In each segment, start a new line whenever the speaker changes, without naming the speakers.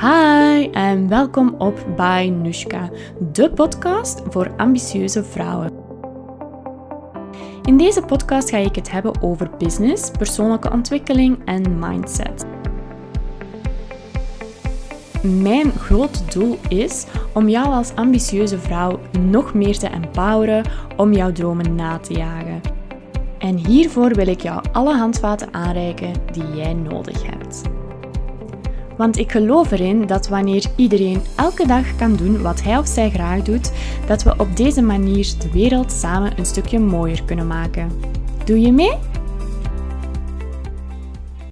Hi en welkom op By Nushka, de podcast voor ambitieuze vrouwen. In deze podcast ga ik het hebben over business, persoonlijke ontwikkeling en mindset. Mijn grote doel is om jou als ambitieuze vrouw nog meer te empoweren om jouw dromen na te jagen. En hiervoor wil ik jou alle handvaten aanreiken die jij nodig hebt. Want ik geloof erin dat wanneer iedereen elke dag kan doen wat hij of zij graag doet, dat we op deze manier de wereld samen een stukje mooier kunnen maken. Doe je mee?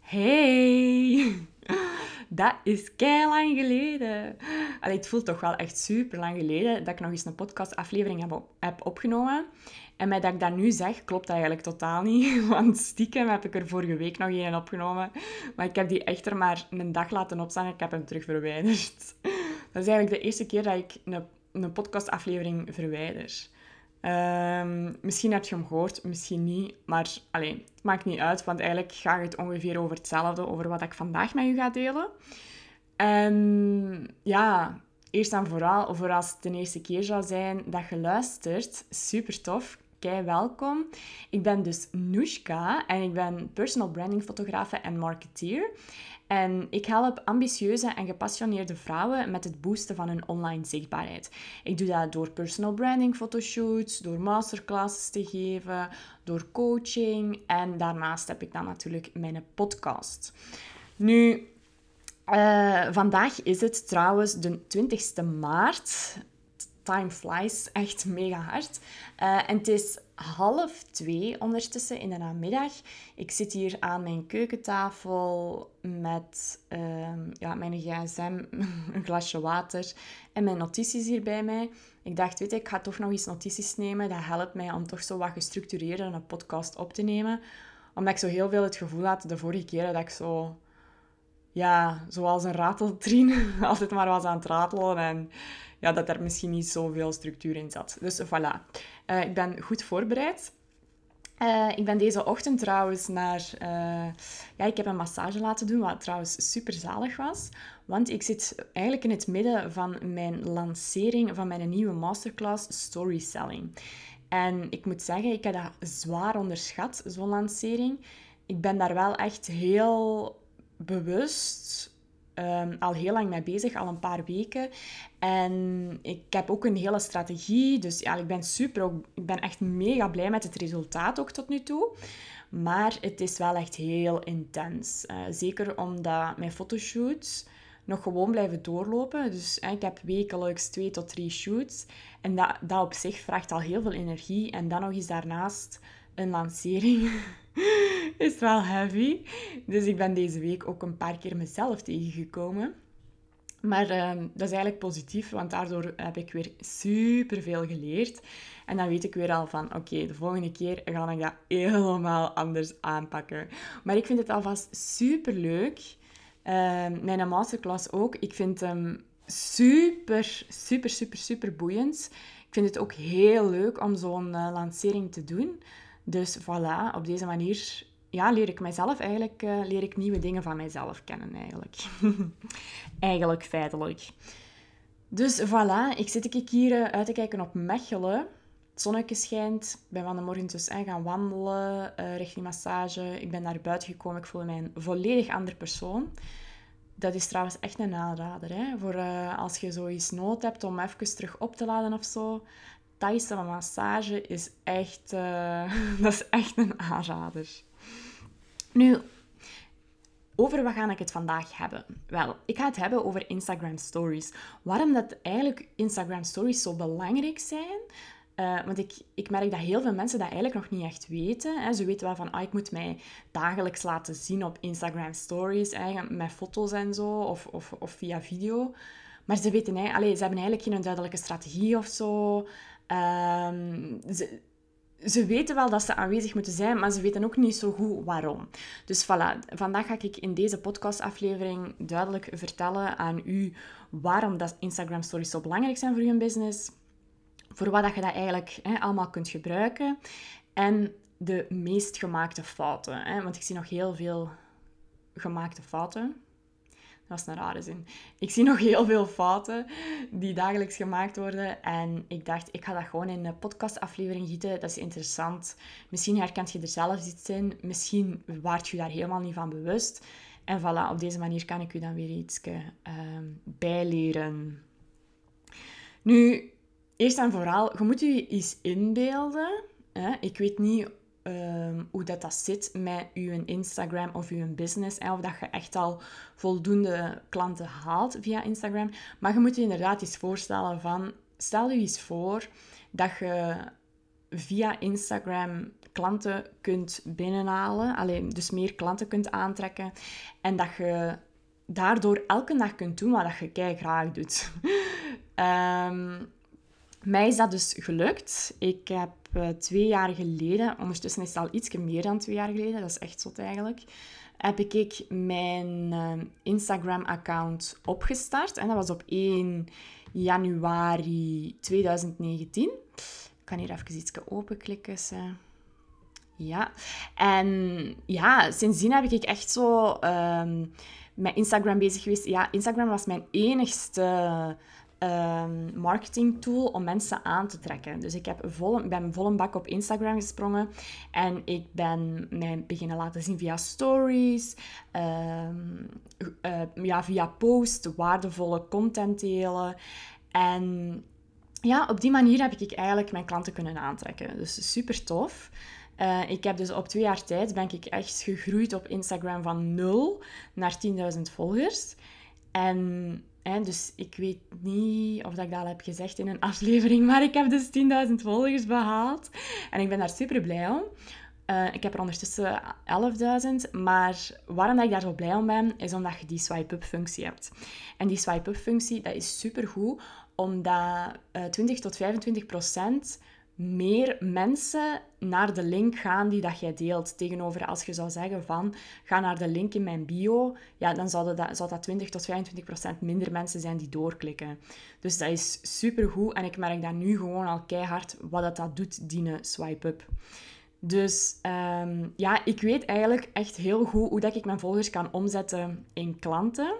Hey! Dat is kei lang geleden. Allee, het voelt toch wel echt super lang geleden dat ik nog eens een podcastaflevering heb, heb opgenomen. En met dat ik dat nu zeg, klopt dat eigenlijk totaal niet. Want stiekem heb ik er vorige week nog een opgenomen. Maar ik heb die echter maar een dag laten opstaan en ik heb hem terug verwijderd. Dat is eigenlijk de eerste keer dat ik een, een podcastaflevering verwijder. Um, misschien heb je hem gehoord, misschien niet. Maar alleen, het maakt niet uit, want eigenlijk gaat het ongeveer over hetzelfde, over wat ik vandaag met u ga delen. En ja, eerst en vooral, voor als het de eerste keer zou zijn dat je luistert, super tof kei welkom. Ik ben dus Nushka en ik ben personal branding fotografe en marketeer. En ik help ambitieuze en gepassioneerde vrouwen met het boosten van hun online zichtbaarheid. Ik doe dat door personal branding fotoshoots, door masterclasses te geven, door coaching en daarnaast heb ik dan natuurlijk mijn podcast. Nu, uh, vandaag is het trouwens de 20ste maart time flies echt mega hard. Uh, en het is half twee ondertussen in de namiddag. Ik zit hier aan mijn keukentafel met uh, ja, mijn gsm, een glasje water en mijn notities hier bij mij. Ik dacht, weet je, ik ga toch nog eens notities nemen. Dat helpt mij om toch zo wat gestructureerd een podcast op te nemen. Omdat ik zo heel veel het gevoel had de vorige keer dat ik zo... Ja, zoals een rateltrien altijd maar was aan het ratelen en ja, dat er misschien niet zoveel structuur in zat. Dus voilà. Uh, ik ben goed voorbereid. Uh, ik ben deze ochtend trouwens naar... Uh, ja, ik heb een massage laten doen, wat trouwens super zalig was. Want ik zit eigenlijk in het midden van mijn lancering van mijn nieuwe masterclass Story Selling. En ik moet zeggen, ik heb dat zwaar onderschat, zo'n lancering. Ik ben daar wel echt heel bewust um, al heel lang mee bezig, al een paar weken. En ik heb ook een hele strategie. Dus ja, ik ben super, ik ben echt mega blij met het resultaat ook tot nu toe. Maar het is wel echt heel intens. Uh, zeker omdat mijn fotoshoots nog gewoon blijven doorlopen. Dus ik heb wekelijks twee tot drie shoots. En dat, dat op zich vraagt al heel veel energie. En dan nog eens daarnaast een lancering. is wel heavy. Dus ik ben deze week ook een paar keer mezelf tegengekomen. Maar ehm, dat is eigenlijk positief, want daardoor heb ik weer super veel geleerd. En dan weet ik weer al van, oké, de volgende keer ga ik dat helemaal anders aanpakken. Maar ik vind het alvast super leuk. Uh, mijn masterclass ook. Ik vind hem super, super, super, super boeiend. Ik vind het ook heel leuk om zo'n uh, lancering te doen. Dus voilà, op deze manier ja, leer ik mezelf eigenlijk, uh, leer ik nieuwe dingen van mijzelf kennen eigenlijk. eigenlijk feitelijk. Dus voilà, ik zit hier uh, uit te kijken op Mechelen. Het zonnetje schijnt. Ik ben van de morgen dus uh, gaan wandelen uh, richting massage. Ik ben naar buiten gekomen. Ik voel mij een volledig andere persoon. Dat is trouwens echt een aanrader. Hè? Voor als je zoiets nood hebt om even terug op te laden of zo. Thaise massage is echt, dat is echt een aanrader. Nu, over wat ga ik het vandaag hebben? Wel, ik ga het hebben over Instagram Stories. Waarom dat eigenlijk Instagram Stories zo belangrijk zijn? Uh, want ik, ik merk dat heel veel mensen dat eigenlijk nog niet echt weten. Hè. Ze weten wel van, ah, ik moet mij dagelijks laten zien op Instagram Stories, hè, met foto's en zo, of, of, of via video. Maar ze weten, allez, ze hebben eigenlijk geen duidelijke strategie of zo. Um, ze, ze weten wel dat ze aanwezig moeten zijn, maar ze weten ook niet zo goed waarom. Dus voilà, vandaag ga ik in deze podcastaflevering duidelijk vertellen aan u waarom dat Instagram stories zo belangrijk zijn voor je business, voor wat dat je dat eigenlijk allemaal kunt gebruiken en de meest gemaakte fouten. Want ik zie nog heel veel gemaakte fouten. Dat is een rare zin. Ik zie nog heel veel fouten die dagelijks gemaakt worden. En ik dacht, ik ga dat gewoon in een podcastaflevering gieten. Dat is interessant. Misschien herkent je er zelf iets in. Misschien waart je daar helemaal niet van bewust. En voilà, op deze manier kan ik u dan weer iets uh, bijleren. Nu, eerst en vooral, je moet je eens inbeelden. Hè? Ik weet niet Ehm, hoe dat, dat zit met je Instagram of je business. of dat je echt al voldoende klanten haalt via Instagram. Maar je moet je inderdaad eens voorstellen van... Stel je eens voor dat je via Instagram klanten kunt binnenhalen. Alleen, dus meer klanten kunt aantrekken. En dat je daardoor elke dag kunt doen wat je kei graag doet. um, mij is dat dus gelukt. Ik heb uh, twee jaar geleden, ondertussen is het al iets meer dan twee jaar geleden, dat is echt zot eigenlijk, heb ik mijn uh, Instagram-account opgestart. En dat was op 1 januari 2019. Ik kan hier even iets openklikken. Ja. En ja, sindsdien heb ik echt zo um, met Instagram bezig geweest. Ja, Instagram was mijn enigste um, marketing tool om mensen aan te trekken. Dus ik heb vol, ben vol een bak op Instagram gesprongen en ik ben mij beginnen laten zien via stories, um, ja, via posts, waardevolle content delen. En ja, op die manier heb ik eigenlijk mijn klanten kunnen aantrekken. Dus super tof. Uh, ik heb dus op twee jaar tijd ben ik echt gegroeid op Instagram van 0 naar 10.000 volgers. En dus ik weet niet of dat ik dat al heb gezegd in een aflevering, maar ik heb dus 10.000 volgers behaald. En ik ben daar super blij om. Uh, ik heb er ondertussen 11.000, maar waarom dat ik daar zo blij om ben, is omdat je die swipe-up functie hebt. En die swipe-up functie, dat is super goed, omdat uh, 20 tot 25 procent meer mensen naar de link gaan die dat jij deelt. Tegenover als je zou zeggen van, ga naar de link in mijn bio, ja, dan zou dat, zou dat 20 tot 25 procent minder mensen zijn die doorklikken. Dus dat is supergoed en ik merk dat nu gewoon al keihard wat dat, dat doet, die swipe-up. Dus um, ja, ik weet eigenlijk echt heel goed hoe dat ik mijn volgers kan omzetten in klanten.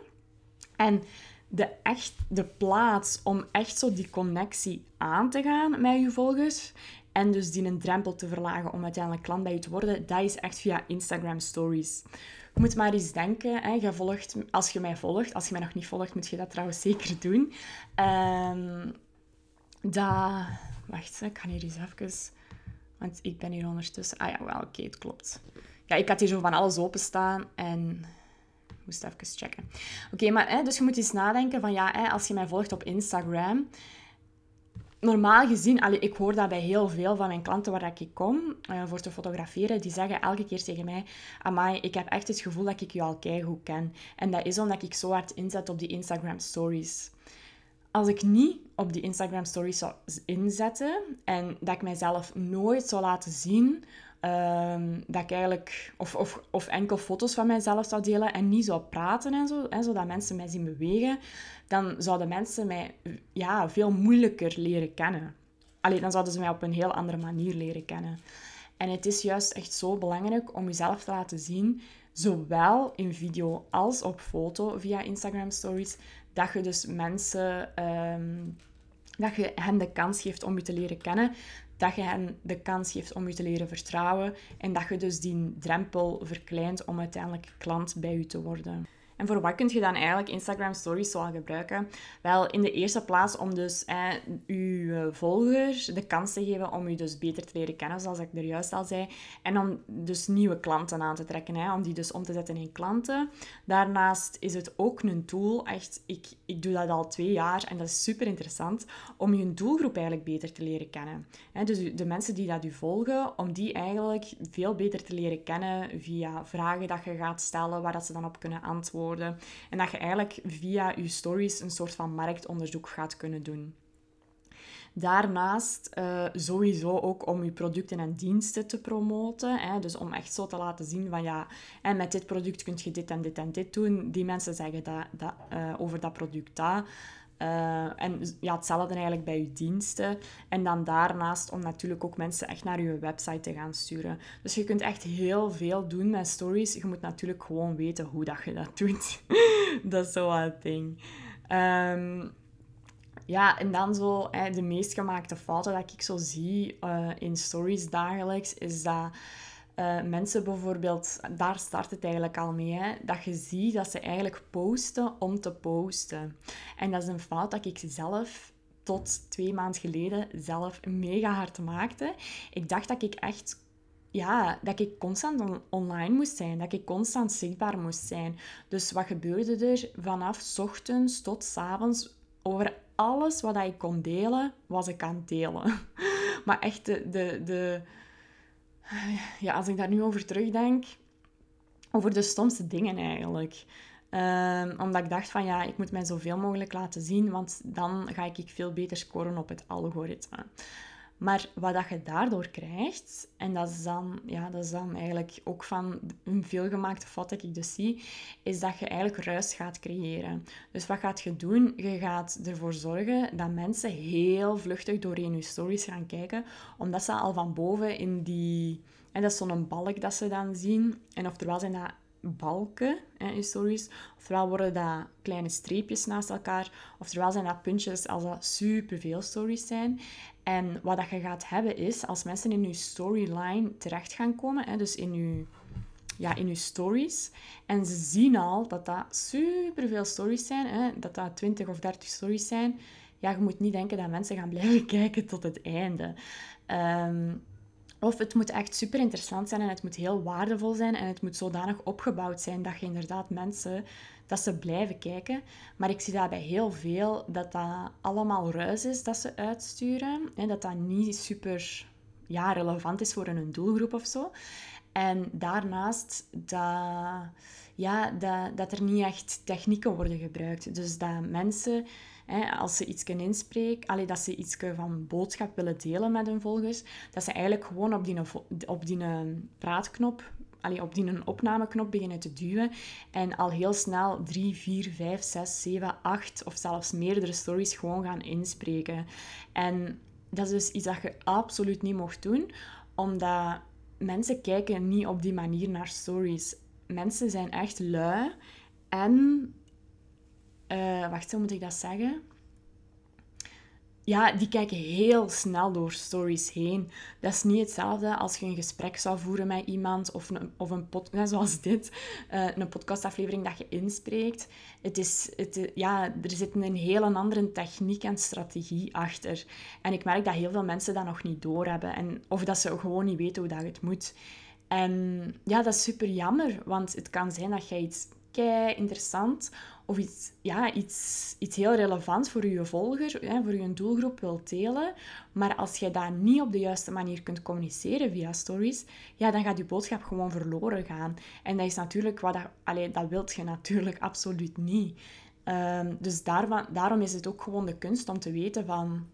En de, echt, de plaats om echt zo die connectie aan te gaan met je volgers en dus die een drempel te verlagen om uiteindelijk klant bij je te worden, dat is echt via Instagram Stories. Je moet maar eens denken, hè, je volgt, als je mij volgt, als je mij nog niet volgt, moet je dat trouwens zeker doen. Um, dat... Wacht, ik ga hier eens even... Want ik ben hier ondertussen... Ah ja, wel, oké, het klopt. Ja, ik had hier zo van alles openstaan en moest even checken. Oké, maar dus je moet eens nadenken van ja, hè, als je mij volgt op Instagram. Normaal gezien, allee, ik hoor dat bij heel veel van mijn klanten waar ik kom uh, voor te fotograferen, die zeggen elke keer tegen mij, amai, ik heb echt het gevoel dat ik je al keigoed ken. En dat is omdat ik zo hard inzet op die Instagram stories. Als ik niet op die Instagram stories zou inzetten en dat ik mijzelf nooit zou laten zien Um, dat ik eigenlijk, of, of, of enkel foto's van mijzelf zou delen en niet zou praten en zo, hè, zodat mensen mij zien bewegen, dan zouden mensen mij ja, veel moeilijker leren kennen. Alleen dan zouden ze mij op een heel andere manier leren kennen. En het is juist echt zo belangrijk om jezelf te laten zien, zowel in video als op foto via Instagram Stories, dat je dus mensen, um, dat je hen de kans geeft om je te leren kennen, dat je hen de kans geeft om je te leren vertrouwen en dat je dus die drempel verkleint om uiteindelijk klant bij je te worden. En voor wat kun je dan eigenlijk Instagram Stories zoal gebruiken? Wel, in de eerste plaats om dus eh, uw volgers de kans te geven om u dus beter te leren kennen, zoals ik er juist al zei. En om dus nieuwe klanten aan te trekken, hè, om die dus om te zetten in klanten. Daarnaast is het ook een tool, echt, ik, ik doe dat al twee jaar en dat is super interessant, om je doelgroep eigenlijk beter te leren kennen. Dus de mensen die dat u volgen, om die eigenlijk veel beter te leren kennen via vragen dat je gaat stellen, waar dat ze dan op kunnen antwoorden en dat je eigenlijk via je stories een soort van marktonderzoek gaat kunnen doen. Daarnaast uh, sowieso ook om je producten en diensten te promoten. Hè? Dus om echt zo te laten zien van ja, en met dit product kun je dit en dit en dit doen. Die mensen zeggen dat, dat, uh, over dat product dat. Uh, en ja, hetzelfde eigenlijk bij je diensten. En dan daarnaast om natuurlijk ook mensen echt naar je website te gaan sturen. Dus je kunt echt heel veel doen met stories. Je moet natuurlijk gewoon weten hoe dat je dat doet. dat is zo wat ding. Um, ja, en dan zo hè, de meest gemaakte fouten dat ik zo zie uh, in stories dagelijks, is dat uh, mensen bijvoorbeeld, daar start het eigenlijk al mee, hè, dat je ziet dat ze eigenlijk posten om te posten. En dat is een fout dat ik zelf tot twee maanden geleden zelf mega hard maakte. Ik dacht dat ik echt ja, dat ik constant online moest zijn, dat ik constant zichtbaar moest zijn. Dus wat gebeurde er vanaf ochtends tot avonds over alles wat ik kon delen, was ik aan het delen. maar echt de, de. Ja, als ik daar nu over terugdenk, over de stomste dingen eigenlijk. Um, omdat ik dacht van ja, ik moet mij zoveel mogelijk laten zien, want dan ga ik veel beter scoren op het algoritme. Maar wat dat je daardoor krijgt, en dat is dan, ja, dat is dan eigenlijk ook van een veelgemaakte fout dat ik dus zie, is dat je eigenlijk ruis gaat creëren. Dus wat gaat je doen? Je gaat ervoor zorgen dat mensen heel vluchtig doorheen je stories gaan kijken, omdat ze al van boven in die... En dat is zo'n balk dat ze dan zien. En oftewel zijn dat balken hè, in stories. Oftewel worden dat kleine streepjes naast elkaar. Oftewel zijn dat puntjes als dat superveel stories zijn. En wat dat je gaat hebben is, als mensen in je storyline terecht gaan komen, hè, dus in je, ja, in je stories, en ze zien al dat dat superveel stories zijn, hè, dat dat 20 of 30 stories zijn, ja, je moet niet denken dat mensen gaan blijven kijken tot het einde. Um, of het moet echt super interessant zijn en het moet heel waardevol zijn en het moet zodanig opgebouwd zijn dat je inderdaad mensen, dat ze blijven kijken. Maar ik zie dat bij heel veel, dat dat allemaal ruis is dat ze uitsturen. En dat dat niet super ja, relevant is voor een doelgroep of zo. En daarnaast dat, ja, dat, dat er niet echt technieken worden gebruikt. Dus dat mensen als ze iets kunnen inspreken, allee, dat ze iets van boodschap willen delen met hun volgers, dat ze eigenlijk gewoon op die, op die praatknop op die opnameknop beginnen te duwen en al heel snel 3, 4, 5, 6, 7, 8 of zelfs meerdere stories gewoon gaan inspreken. En dat is dus iets dat je absoluut niet mocht doen, omdat mensen kijken niet op die manier naar stories. Mensen zijn echt lui en uh, wacht, hoe moet ik dat zeggen? Ja, die kijken heel snel door stories heen. Dat is niet hetzelfde als je een gesprek zou voeren met iemand of een, of een pod, zoals dit, uh, een podcastaflevering dat je inspreekt. Het is, het, ja, er zit een hele andere techniek en strategie achter. En ik merk dat heel veel mensen dat nog niet doorhebben. En, of dat ze gewoon niet weten hoe dat het moet. En ja, dat is super jammer, want het kan zijn dat je iets interessant of iets, ja, iets, iets heel relevant voor je volger, hè, voor je doelgroep wilt delen. Maar als je dat niet op de juiste manier kunt communiceren via stories, ja, dan gaat je boodschap gewoon verloren gaan. En dat is natuurlijk wat dat, dat wilt je natuurlijk absoluut niet. Ehm, dus daarvan, daarom is het ook gewoon de kunst om te weten van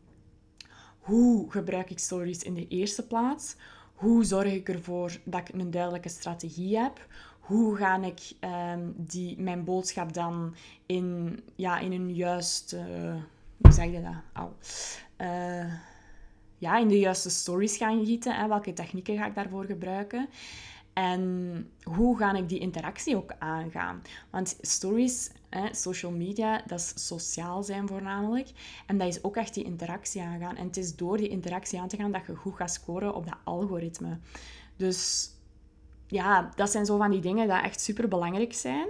hoe gebruik ik stories in de eerste plaats? Hoe zorg ik ervoor dat ik een duidelijke strategie heb? Hoe ga ik ehm, die, mijn boodschap dan in, ja, in een juiste... Uh, hoe zeg je dat? Au. Uh, ja, in de juiste stories gaan gieten. Hè? Welke technieken ga ik daarvoor gebruiken? En hoe ga ik die interactie ook aangaan? Want stories, hè, social media, dat is sociaal zijn voornamelijk. En dat is ook echt die interactie aangaan. En het is door die interactie aan te gaan dat je goed gaat scoren op dat algoritme. Dus ja, dat zijn zo van die dingen die echt super belangrijk zijn.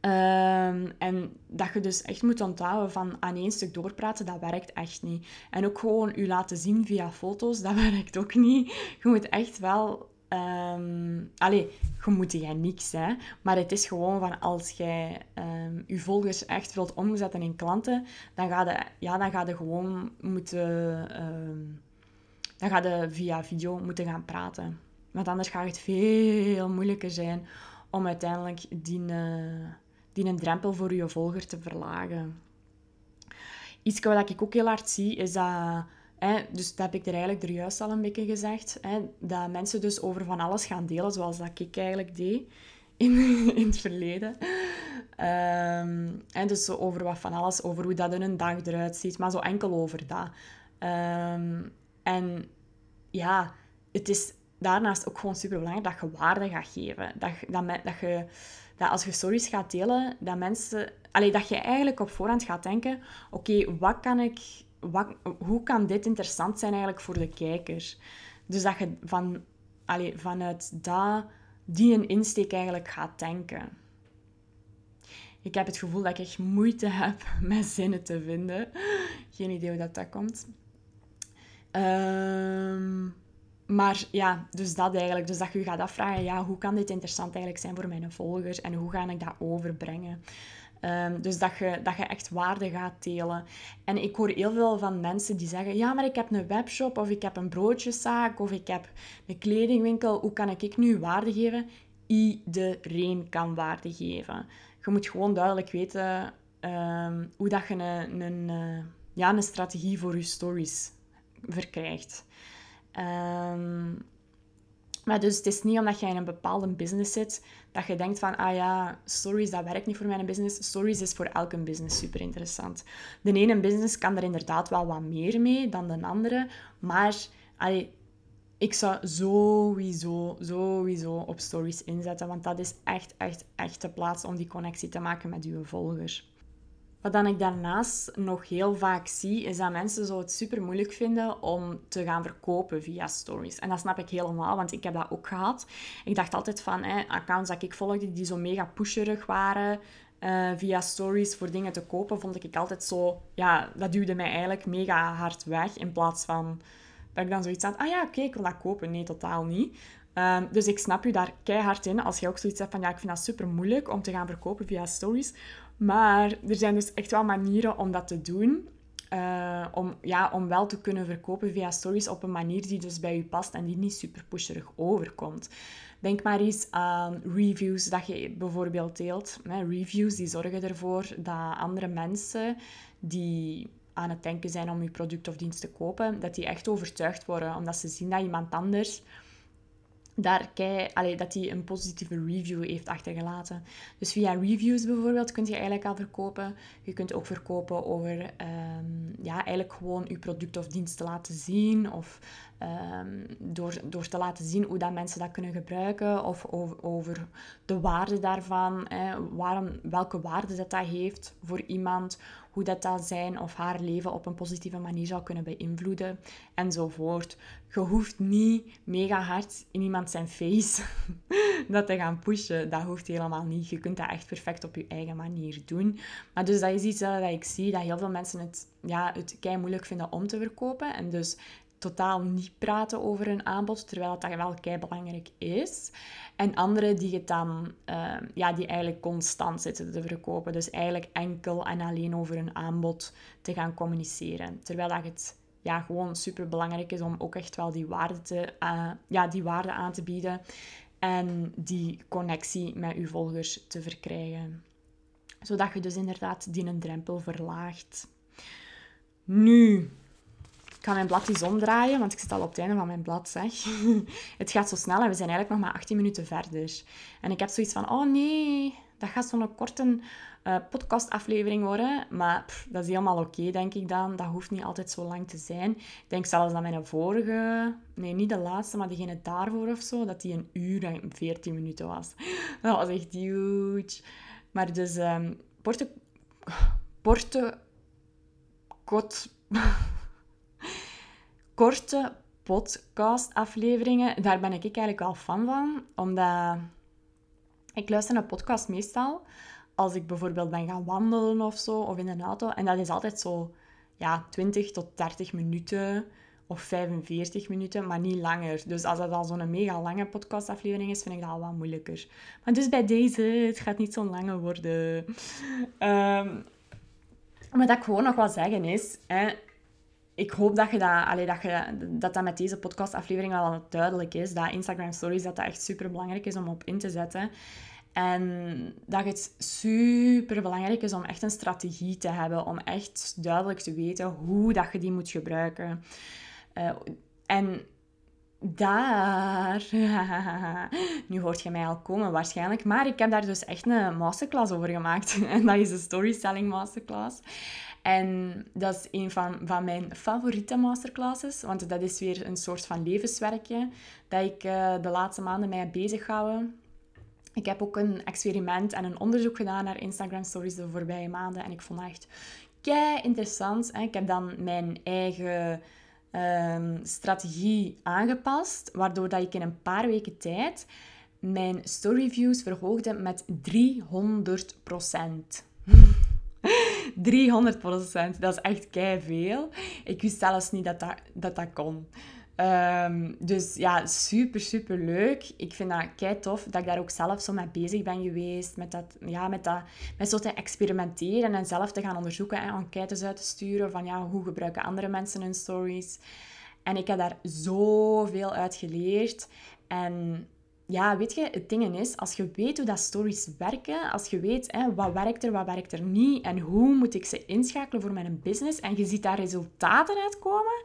Ehm, en dat je dus echt moet onthouden van aan één stuk doorpraten, dat werkt echt niet. En ook gewoon je laten zien via foto's, dat werkt ook niet. Je moet echt wel... Um, allee, je moet jij niks, hè. Maar het is gewoon van als jij um, je volgers echt wilt omzetten in klanten, dan ga je, ja, dan ga je gewoon moeten... dan ga je via video moeten gaan praten. Want anders gaat het veel moeilijker zijn om uiteindelijk die, uh, die een drempel voor je volger te verlagen. Iets wat ik ook heel hard zie, is dat... Hè, dus dat heb ik er eigenlijk er juist al een beetje gezegd. Hè, dat mensen dus over van alles gaan delen, zoals dat ik eigenlijk deed. in, in het verleden. En dus zo over wat van alles, over hoe dat in een dag eruit ziet, maar zo enkel over dat. Um, en ja, het is daarnaast ook gewoon super belangrijk dat je waarde gaat geven. Dat, dat, dat, je, dat als je stories gaat delen, dat mensen... Allee, dat je eigenlijk op voorhand gaat denken... Oké, wat kan ik... Wat, hoe kan dit interessant zijn eigenlijk voor de kijker? Dus dat je van, allee, vanuit dat, die een insteek eigenlijk gaat denken. Ik heb het gevoel dat ik echt moeite heb met zinnen te vinden. Geen idee hoe dat, komt. Um, maar ja, dus dat eigenlijk. Dus dat je gaat afvragen, ja, hoe kan dit interessant eigenlijk zijn voor mijn volgers en hoe ga ik dat overbrengen? Um, dus dat je, dat je echt waarde gaat delen. En ik hoor heel veel van mensen die zeggen: Ja, maar ik heb een webshop, of ik heb een broodjeszaak, of ik heb een kledingwinkel. Hoe kan ik nu waarde geven? Iedereen kan waarde geven. Je moet gewoon duidelijk weten um, hoe dat je een, een, eh, ja, een strategie voor je stories verkrijgt. Um, maar dus het is niet omdat je in een bepaalde business zit, dat je denkt van, ah ja, stories, dat werkt niet voor mijn business. Stories is voor elke business super interessant. De ene business kan er inderdaad wel wat meer mee dan de andere, maar ik zou sowieso, sowieso op stories inzetten, want dat is echt, echt, echt de plaats om die connectie te maken met je volgers. Wat dan ik daarnaast nog heel vaak zie, is dat mensen zo het super moeilijk vinden om te gaan verkopen via stories. En dat snap ik helemaal, want ik heb dat ook gehad. Ik dacht altijd van, accounts dat ik volgde die zo mega pusherig waren, uh, via stories voor dingen te kopen, vond ik altijd zo... Ja, dat duwde mij eigenlijk mega hard weg, in plaats van dat ik dan zoiets had, ah ja, oké, ik wil dat kopen. Nee, totaal niet. Um, dus ik snap je daar keihard in als je ook zoiets hebt van, ja, ik vind dat super moeilijk om te gaan verkopen via stories. Maar er zijn dus echt wel manieren om dat te doen. Uh, om, ja, om wel te kunnen verkopen via stories op een manier die dus bij je past en die niet super pusherig overkomt. Denk maar eens aan reviews dat je bijvoorbeeld deelt. Reviews die zorgen ervoor dat andere mensen die aan het denken zijn om je product of dienst te kopen, dat die echt overtuigd worden, omdat ze zien dat iemand anders daar kei, allee, dat hij een positieve review heeft achtergelaten. Dus via reviews bijvoorbeeld kun je eigenlijk al verkopen. Je kunt ook verkopen over um, ja, eigenlijk gewoon je product of dienst te laten zien. Of um, door, door te laten zien hoe dat mensen dat kunnen gebruiken. Of over, over de waarde daarvan. Hè, waarom, welke waarde dat, dat heeft voor iemand hoe dat, dat zijn of haar leven op een positieve manier zou kunnen beïnvloeden enzovoort. Je hoeft niet mega hard in iemand zijn face dat te gaan pushen. Dat hoeft helemaal niet. Je kunt dat echt perfect op je eigen manier doen. Maar dus dat is iets dat ik zie, dat heel veel mensen het, ja, het kei moeilijk vinden om te verkopen. En dus totaal niet praten over een aanbod, terwijl dat wel kei belangrijk is. En anderen die het dan, ehm, ja, die eigenlijk constant zitten te verkopen. Dus eigenlijk enkel en alleen over een aanbod te gaan communiceren. Terwijl dat het ja, gewoon super belangrijk is om ook echt wel die waarde, te, uh, ja, die waarde aan te bieden. En die connectie met uw volgers te verkrijgen. Zodat je dus inderdaad die een drempel verlaagt. Nu, ik ga mijn blad eens omdraaien, want ik zit al op het einde van mijn blad, zeg. het gaat zo snel en we zijn eigenlijk nog maar 18 minuten verder. En ik heb zoiets van, oh nee, dat gaat zo'n korte uh, podcastaflevering worden. Maar dat is helemaal oké, denk ik dan. Dat hoeft niet altijd zo lang te zijn. Ik denk zelfs dat mijn vorige, nee, niet de laatste, maar degene daarvoor of zo, dat die een uur en 14 minuten was. Dat was echt huge. Maar dus, um, Porte... Porte... Kot korte podcastafleveringen, daar ben ik eigenlijk wel fan van. Omdat ik luister naar podcast meestal als ik bijvoorbeeld ben gaan wandelen of zo, of in een auto. En dat is altijd zo ja, 20 tot 30 minuten of 45 minuten, maar niet langer. Dus als dat al zo'n mega lange podcastaflevering is, vind ik dat al wat moeilijker. Maar dus bij deze, het gaat niet zo'n lange worden. Um, maar dat ik gewoon nog wat zeggen is, ik hoop dat, je dat, allee, dat, je, dat dat met deze podcastaflevering wel duidelijk is. Dat Instagram Stories dat dat echt super belangrijk is om op in te zetten. En dat het super belangrijk is om echt een strategie te hebben. Om echt duidelijk te weten hoe dat je die moet gebruiken. Uh, en daar. nu hoort je mij al komen waarschijnlijk. Maar ik heb daar dus echt een masterclass over gemaakt. En dat is de storytelling masterclass. En dat is een van, van mijn favoriete masterclasses. Want dat is weer een soort van levenswerkje dat ik uh, de laatste maanden mee heb bezig gehouden. Ik heb ook een experiment en een onderzoek gedaan naar Instagram stories de voorbije maanden. En ik vond dat echt kei interessant. Ik heb dan mijn eigen um, strategie aangepast, waardoor dat ik in een paar weken tijd mijn storyviews verhoogde met 300 300% Dat is echt kei veel. Ik wist zelfs niet dat dat, dat, dat kon. Um, dus ja, super, super leuk. Ik vind dat kei tof dat ik daar ook zelf zo mee bezig ben geweest. Met, dat, ja, met, dat, met zo te experimenteren en zelf te gaan onderzoeken en enquêtes uit te sturen van ja, hoe gebruiken andere mensen hun stories. En ik heb daar zoveel uit geleerd. En ja, weet je, het ding is, als je weet hoe dat stories werken, als je weet hè, wat werkt er, wat werkt er niet en hoe moet ik ze inschakelen voor mijn business en je ziet daar resultaten uitkomen,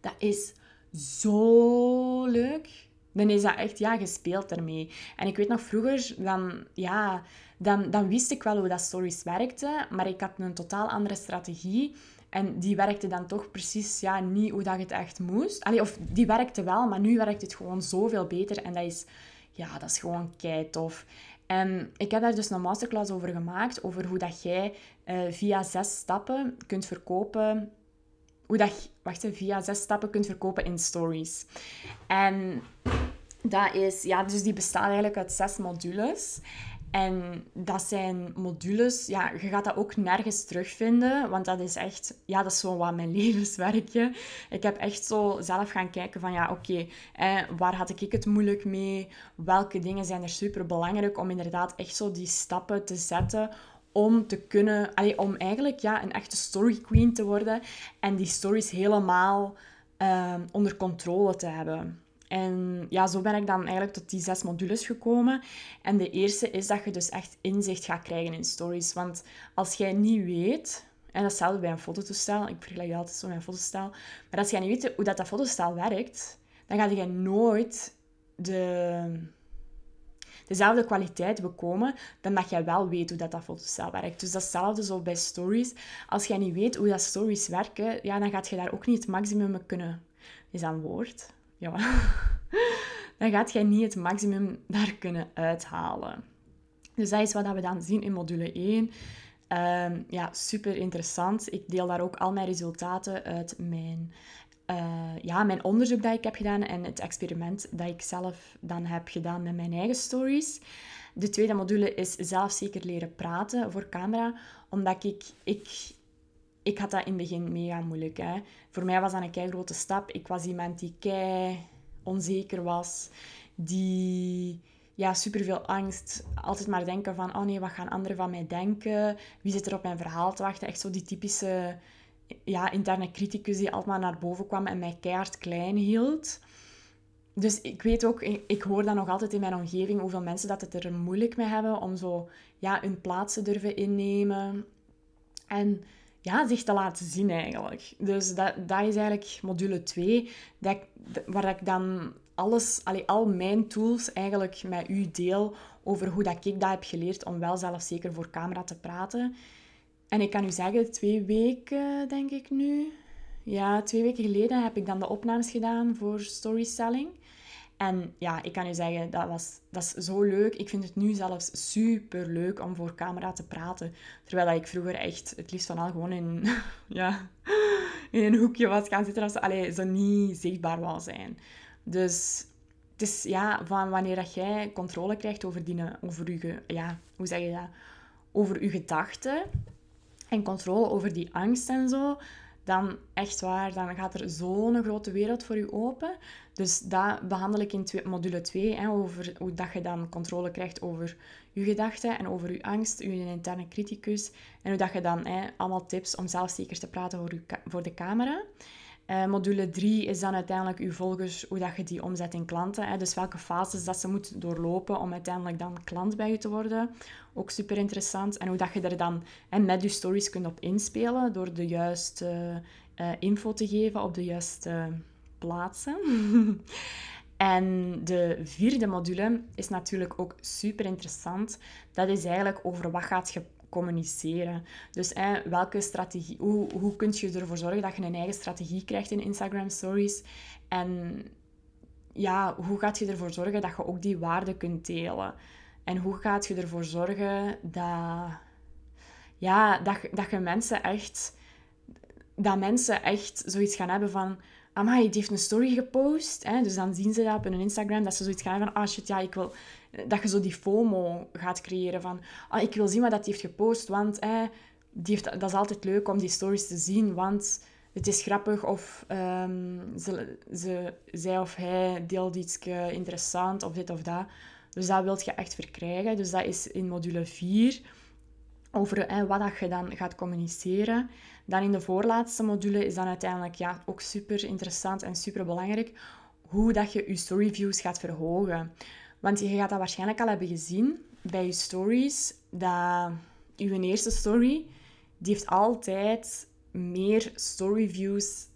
dat is zo leuk. Dan is dat echt, ja, gespeeld ermee. En ik weet nog vroeger, dan, ja, dan, dan wist ik wel hoe dat stories werkte, maar ik had een totaal andere strategie. En die werkte dan toch precies ja, niet hoe dat het echt moest. Allee, of die werkte wel, maar nu werkt het gewoon zoveel beter. En dat is, ja, dat is gewoon kei tof. En ik heb daar dus een masterclass over gemaakt, over hoe dat jij uh, via zes stappen kunt verkopen hoe dat wacht, via zes stappen kunt verkopen in stories. En dat is, ja, dus die bestaat eigenlijk uit zes modules. En dat zijn modules, ja, je gaat dat ook nergens terugvinden, want dat is echt, ja, dat is zo wat mijn levenswerkje. Ik heb echt zo zelf gaan kijken van, ja, oké, eh, waar had ik het moeilijk mee? Welke dingen zijn er super belangrijk om inderdaad echt zo die stappen te zetten om te kunnen, allee, om eigenlijk ja, een echte story queen te worden en die stories helemaal uh, onder controle te hebben. En ja, zo ben ik dan eigenlijk tot die zes modules gekomen. En de eerste is dat je dus echt inzicht gaat krijgen in stories. Want als jij niet weet, en datzelfde bij een fototoestel, ik vergelijk altijd zo met een fototoestel, maar als jij niet weet hoe dat, dat fototoestel werkt, dan ga je nooit de dezelfde kwaliteit bekomen dan dat jij wel weet hoe dat, dat werkt. Dus datzelfde zo bij stories. Als jij niet weet hoe dat stories werken, ja, dan gaat je daar ook niet het maximum kunnen... Is dat een woord? Ja. dan gaat jij niet het maximum daar kunnen uithalen. Dus dat is wat we dan zien in module 1. Ehm, ja, super interessant. Ik deel daar ook al mijn resultaten uit mijn uh, ja, mijn onderzoek dat ik heb gedaan en het experiment dat ik zelf dan heb gedaan met mijn eigen stories. De tweede module is zelfzeker leren praten voor camera, omdat ik, ik, ik had dat in het begin mega moeilijk. Hè. Voor mij was dat een kei grote stap. Ik was iemand die kei onzeker was, die ja, superveel angst. Altijd maar denken van, oh nee, wat gaan anderen van mij denken? Wie zit er op mijn verhaal te wachten? Echt zo die typische ja, interne criticus die altijd naar boven kwam en mij keihard klein hield. Dus ik weet ook, ik hoor dan nog altijd in mijn omgeving hoeveel mensen dat het er moeilijk mee hebben om zo ja, hun plaats te durven innemen. En ja, zich te laten zien eigenlijk. Dus dat, dat is eigenlijk module 2, dat waar ik dan alles, allee, al mijn tools eigenlijk met u deel over hoe dat ik dat heb geleerd om wel zelfzeker voor camera te praten. En ik kan u zeggen, twee weken denk ik nu. Ja, twee weken geleden heb ik dan de opnames gedaan voor storytelling. En ja, ik kan u zeggen, dat, was, dat is zo leuk. Ik vind het nu zelfs super leuk om voor camera te praten. Terwijl dat ik vroeger echt het liefst van al gewoon in, ja, in een hoekje was gaan zitten. Zo. Allee, zo niet zichtbaar wou zijn. Dus het is ja, van wanneer dat jij controle krijgt over, die, over je, ja, hoe zeg je dat? Over je gedachten en controle over die angst en zo, dan echt waar, dan gaat er zo'n grote wereld voor je open. Dus dat behandel ik in module 2, hè, over hoe dat je dan controle krijgt over je gedachten en over je angst, je interne criticus. En hoe dat je dan hè, allemaal tips om zelfzeker te praten voor, je, voor de camera. Uh, module 3 is dan uiteindelijk uw volgers, hoe dat je die omzet in klanten. Hè. Dus welke fases dat ze moet doorlopen om uiteindelijk dan klant bij je te worden. Ook super interessant. En hoe dat je er dan hè, met je stories kunt op inspelen door de juiste uh, info te geven op de juiste plaatsen. en de vierde module is natuurlijk ook super interessant. Dat is eigenlijk over wat gaat je communiceren. Dus welke strategie, hoe, hoe kun je ervoor zorgen dat je een eigen strategie krijgt in Instagram Stories? En ja, hoe gaat je ervoor zorgen dat je ook die waarde kunt delen? En hoe gaat je ervoor zorgen dat, ja, dat, dat je mensen echt... Dat mensen echt zoiets gaan hebben van... Amai, die heeft een story gepost. Hè? Dus dan zien ze dat op hun Instagram, dat ze zoiets gaan hebben van... Ah, shit, ja, ik wil... Dat je zo die FOMO gaat creëren van... Ah, ik wil zien wat dat heeft gepost, want... Hè, die heeft, dat is altijd leuk om die stories te zien, want het is grappig of um, ze, ze, zij of hij deelt iets interessant of dit of dat. Dus dat wil je echt verkrijgen. Dus dat is in module 4 over wat dat je dan gaat communiceren. Dan in de voorlaatste module is dan uiteindelijk ja, ook super interessant en super belangrijk hoe dat je je storyviews gaat verhogen. Want je gaat dat waarschijnlijk al hebben gezien bij je stories, dat je eerste story, die heeft altijd meer storyviews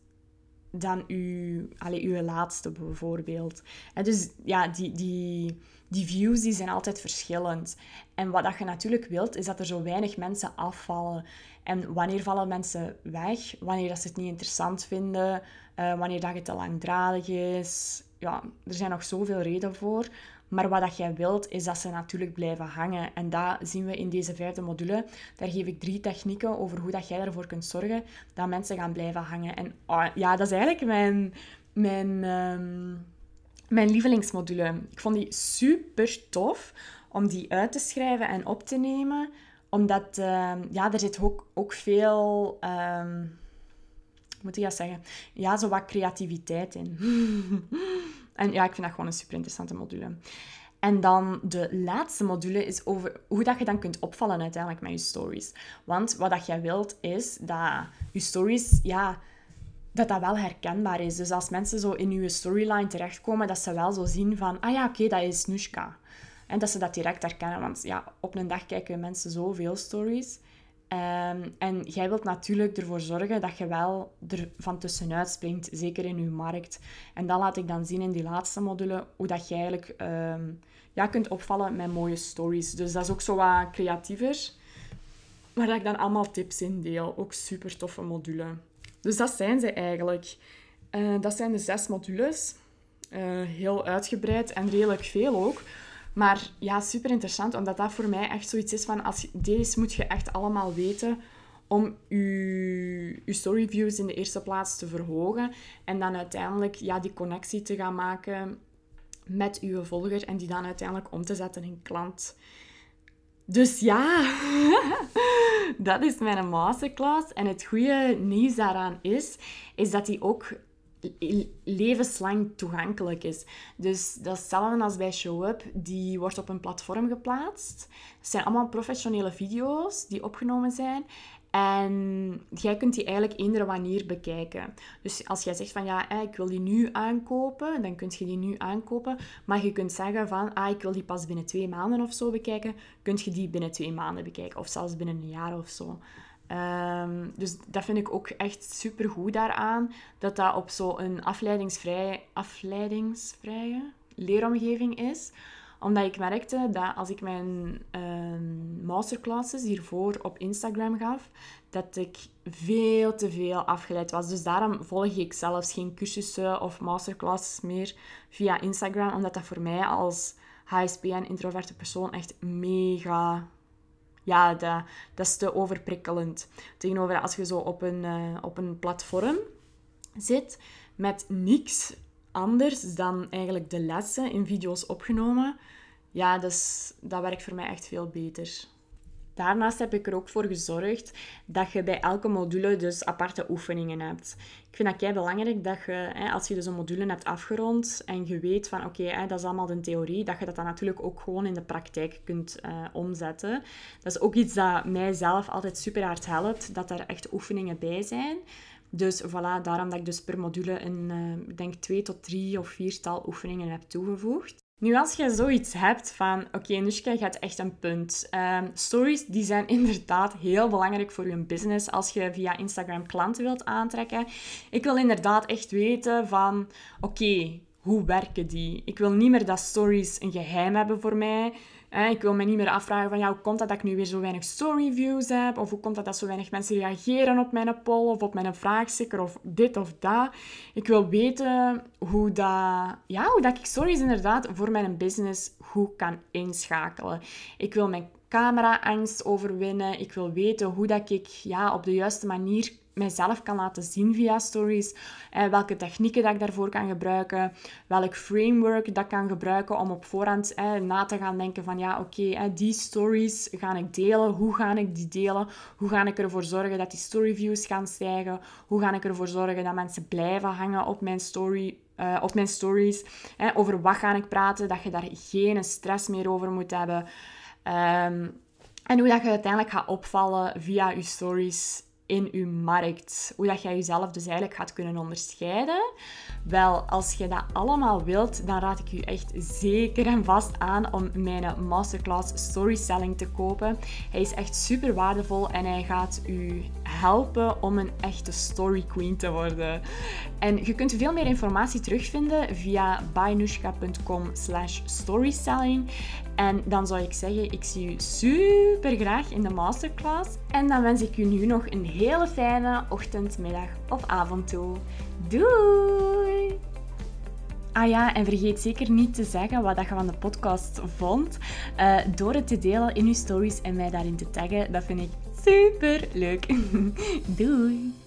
dan uw, allez, uw laatste bijvoorbeeld. En dus ja, die, die, die views die zijn altijd verschillend. En wat dat je natuurlijk wilt, is dat er zo weinig mensen afvallen. En wanneer vallen mensen weg? Wanneer dat ze het niet interessant vinden? Uh, wanneer dat het te langdradig is? Ja, er zijn nog zoveel redenen voor. Maar wat dat jij wilt, is dat ze natuurlijk blijven hangen. En dat zien we in deze vijfde module. Daar geef ik drie technieken over hoe dat jij ervoor kunt zorgen dat mensen gaan blijven hangen. En oh, ja, dat is eigenlijk mijn, mijn, ehm, mijn lievelingsmodule. Ik vond die super tof om die uit te schrijven en op te nemen. Omdat, uh, ja, er zit ook, ook veel... Um, moet ik dat zeggen? Ja, zo wat creativiteit in. En ja, ik vind dat gewoon een super interessante module. En dan de laatste module is over hoe dat je dan kunt opvallen uiteindelijk met je stories. Want wat dat jij wilt is dat je stories, ja, dat dat wel herkenbaar is. Dus als mensen zo in je storyline terechtkomen, dat ze wel zo zien van, ah ja, oké, dat is Nushka. En dat ze dat direct herkennen. Want ja, op een dag kijken mensen zoveel stories. Um, en jij wilt natuurlijk ervoor zorgen dat je wel er van tussenuit springt, zeker in je markt. En dat laat ik dan zien in die laatste module, hoe dat je eigenlijk um, ja, kunt opvallen met mooie stories. Dus dat is ook zo wat creatiever, waar ik dan allemaal tips in deel. Ook super toffe module. Dus dat zijn ze eigenlijk. Uh, dat zijn de zes modules. Uh, heel uitgebreid en redelijk veel ook. Maar ja, super interessant, omdat dat voor mij echt zoiets is van... Als, deze moet je echt allemaal weten om je, je storyviews in de eerste plaats te verhogen. En dan uiteindelijk ja, die connectie te gaan maken met je volger. En die dan uiteindelijk om te zetten in klant. Dus ja, dat is mijn masterclass. En het goede nieuws daaraan is, is dat die ook levenslang toegankelijk is. Dus dat als bij ShowUp. Die wordt op een platform geplaatst. Het zijn allemaal professionele video's die opgenomen zijn. En jij kunt die eigenlijk eender wanneer bekijken. Dus als jij zegt van ja, ik wil die nu aankopen, dan kun je die nu aankopen. Maar je kunt zeggen van ah, ik wil die pas binnen twee maanden of zo bekijken. Kun je die binnen twee maanden bekijken. Of zelfs binnen een jaar of zo. Um, dus dat vind ik ook echt super goed daaraan. Dat dat op zo'n afleidingsvrije, afleidingsvrije leeromgeving is. Omdat ik merkte dat als ik mijn um, masterclasses hiervoor op Instagram gaf, dat ik veel te veel afgeleid was. Dus daarom volg ik zelfs geen cursussen of masterclasses meer via Instagram. Omdat dat voor mij als HSP en introverte persoon echt mega ja, dat, dat is te overprikkelend. Tegenover als je zo op een, uh, op een platform zit met niks anders dan eigenlijk de lessen in video's opgenomen. Ja, dus, dat werkt voor mij echt veel beter. Daarnaast heb ik er ook voor gezorgd dat je bij elke module dus aparte oefeningen hebt. Ik vind dat kei belangrijk dat je, als je dus een module hebt afgerond en je weet van oké, dat is allemaal de theorie, dat je dat dan natuurlijk ook gewoon in de praktijk kunt uh, omzetten. Dat is ook iets dat mijzelf altijd super hard helpt, dat er echt oefeningen bij zijn. Dus voilà, daarom dat ik dus per module een, uh, ik denk twee tot drie of viertal oefeningen heb toegevoegd. Nu, als je zoiets hebt van, oké, okay, Nushka, hebt echt een punt. Um, stories, die zijn inderdaad heel belangrijk voor je business als je via Instagram klanten wilt aantrekken. Ik wil inderdaad echt weten van, oké, hoe werken die? Ik wil niet meer dat stories een geheim hebben voor mij. Ik wil me niet meer afvragen van ja, hoe komt dat dat ik nu weer zo weinig story views heb? Of hoe komt dat dat zo weinig mensen reageren op mijn poll of op mijn vraagsticker of dit of dat? Ik wil weten hoe dat, ja, hoe dat ik stories inderdaad voor mijn business goed kan inschakelen. Ik wil mijn camera-angst overwinnen. Ik wil weten hoe dat ik ja, op de juiste manier mijzelf kan laten zien via stories. Eh, welke technieken dat ik daarvoor kan gebruiken. Welk framework dat ik kan gebruiken om op voorhand eh, na te gaan denken van ja, oké, eh, die stories ga ik delen. Hoe ga ik die delen? Hoe ga ik ervoor zorgen dat die storyviews gaan stijgen? Hoe ga ik ervoor zorgen dat mensen blijven hangen op mijn story op mijn stories. over wat ga ik praten, dat je daar geen stress meer over moet hebben. Um, en hoe dat je uiteindelijk gaat opvallen via je stories in je markt. Hoe dat jij jezelf dus eigenlijk gaat kunnen onderscheiden. Wel, als je dat allemaal wilt, dan raad ik je echt zeker en vast aan om mijn masterclass Storytelling te kopen. Hij is echt super waardevol en hij gaat u helpen om een echte story queen te worden. En je kunt veel meer informatie terugvinden via bynushka.com slash storytelling. En dan zou ik zeggen, ik zie u super graag in de masterclass. En dan wens ik u nu nog een hele fijne ochtend, middag of avond toe. Doei! Ah ja, en vergeet zeker niet te zeggen wat je van de podcast vond. Uh, door het te delen in je stories en mij daarin te taggen. Dat vind ik super leuk. Doei!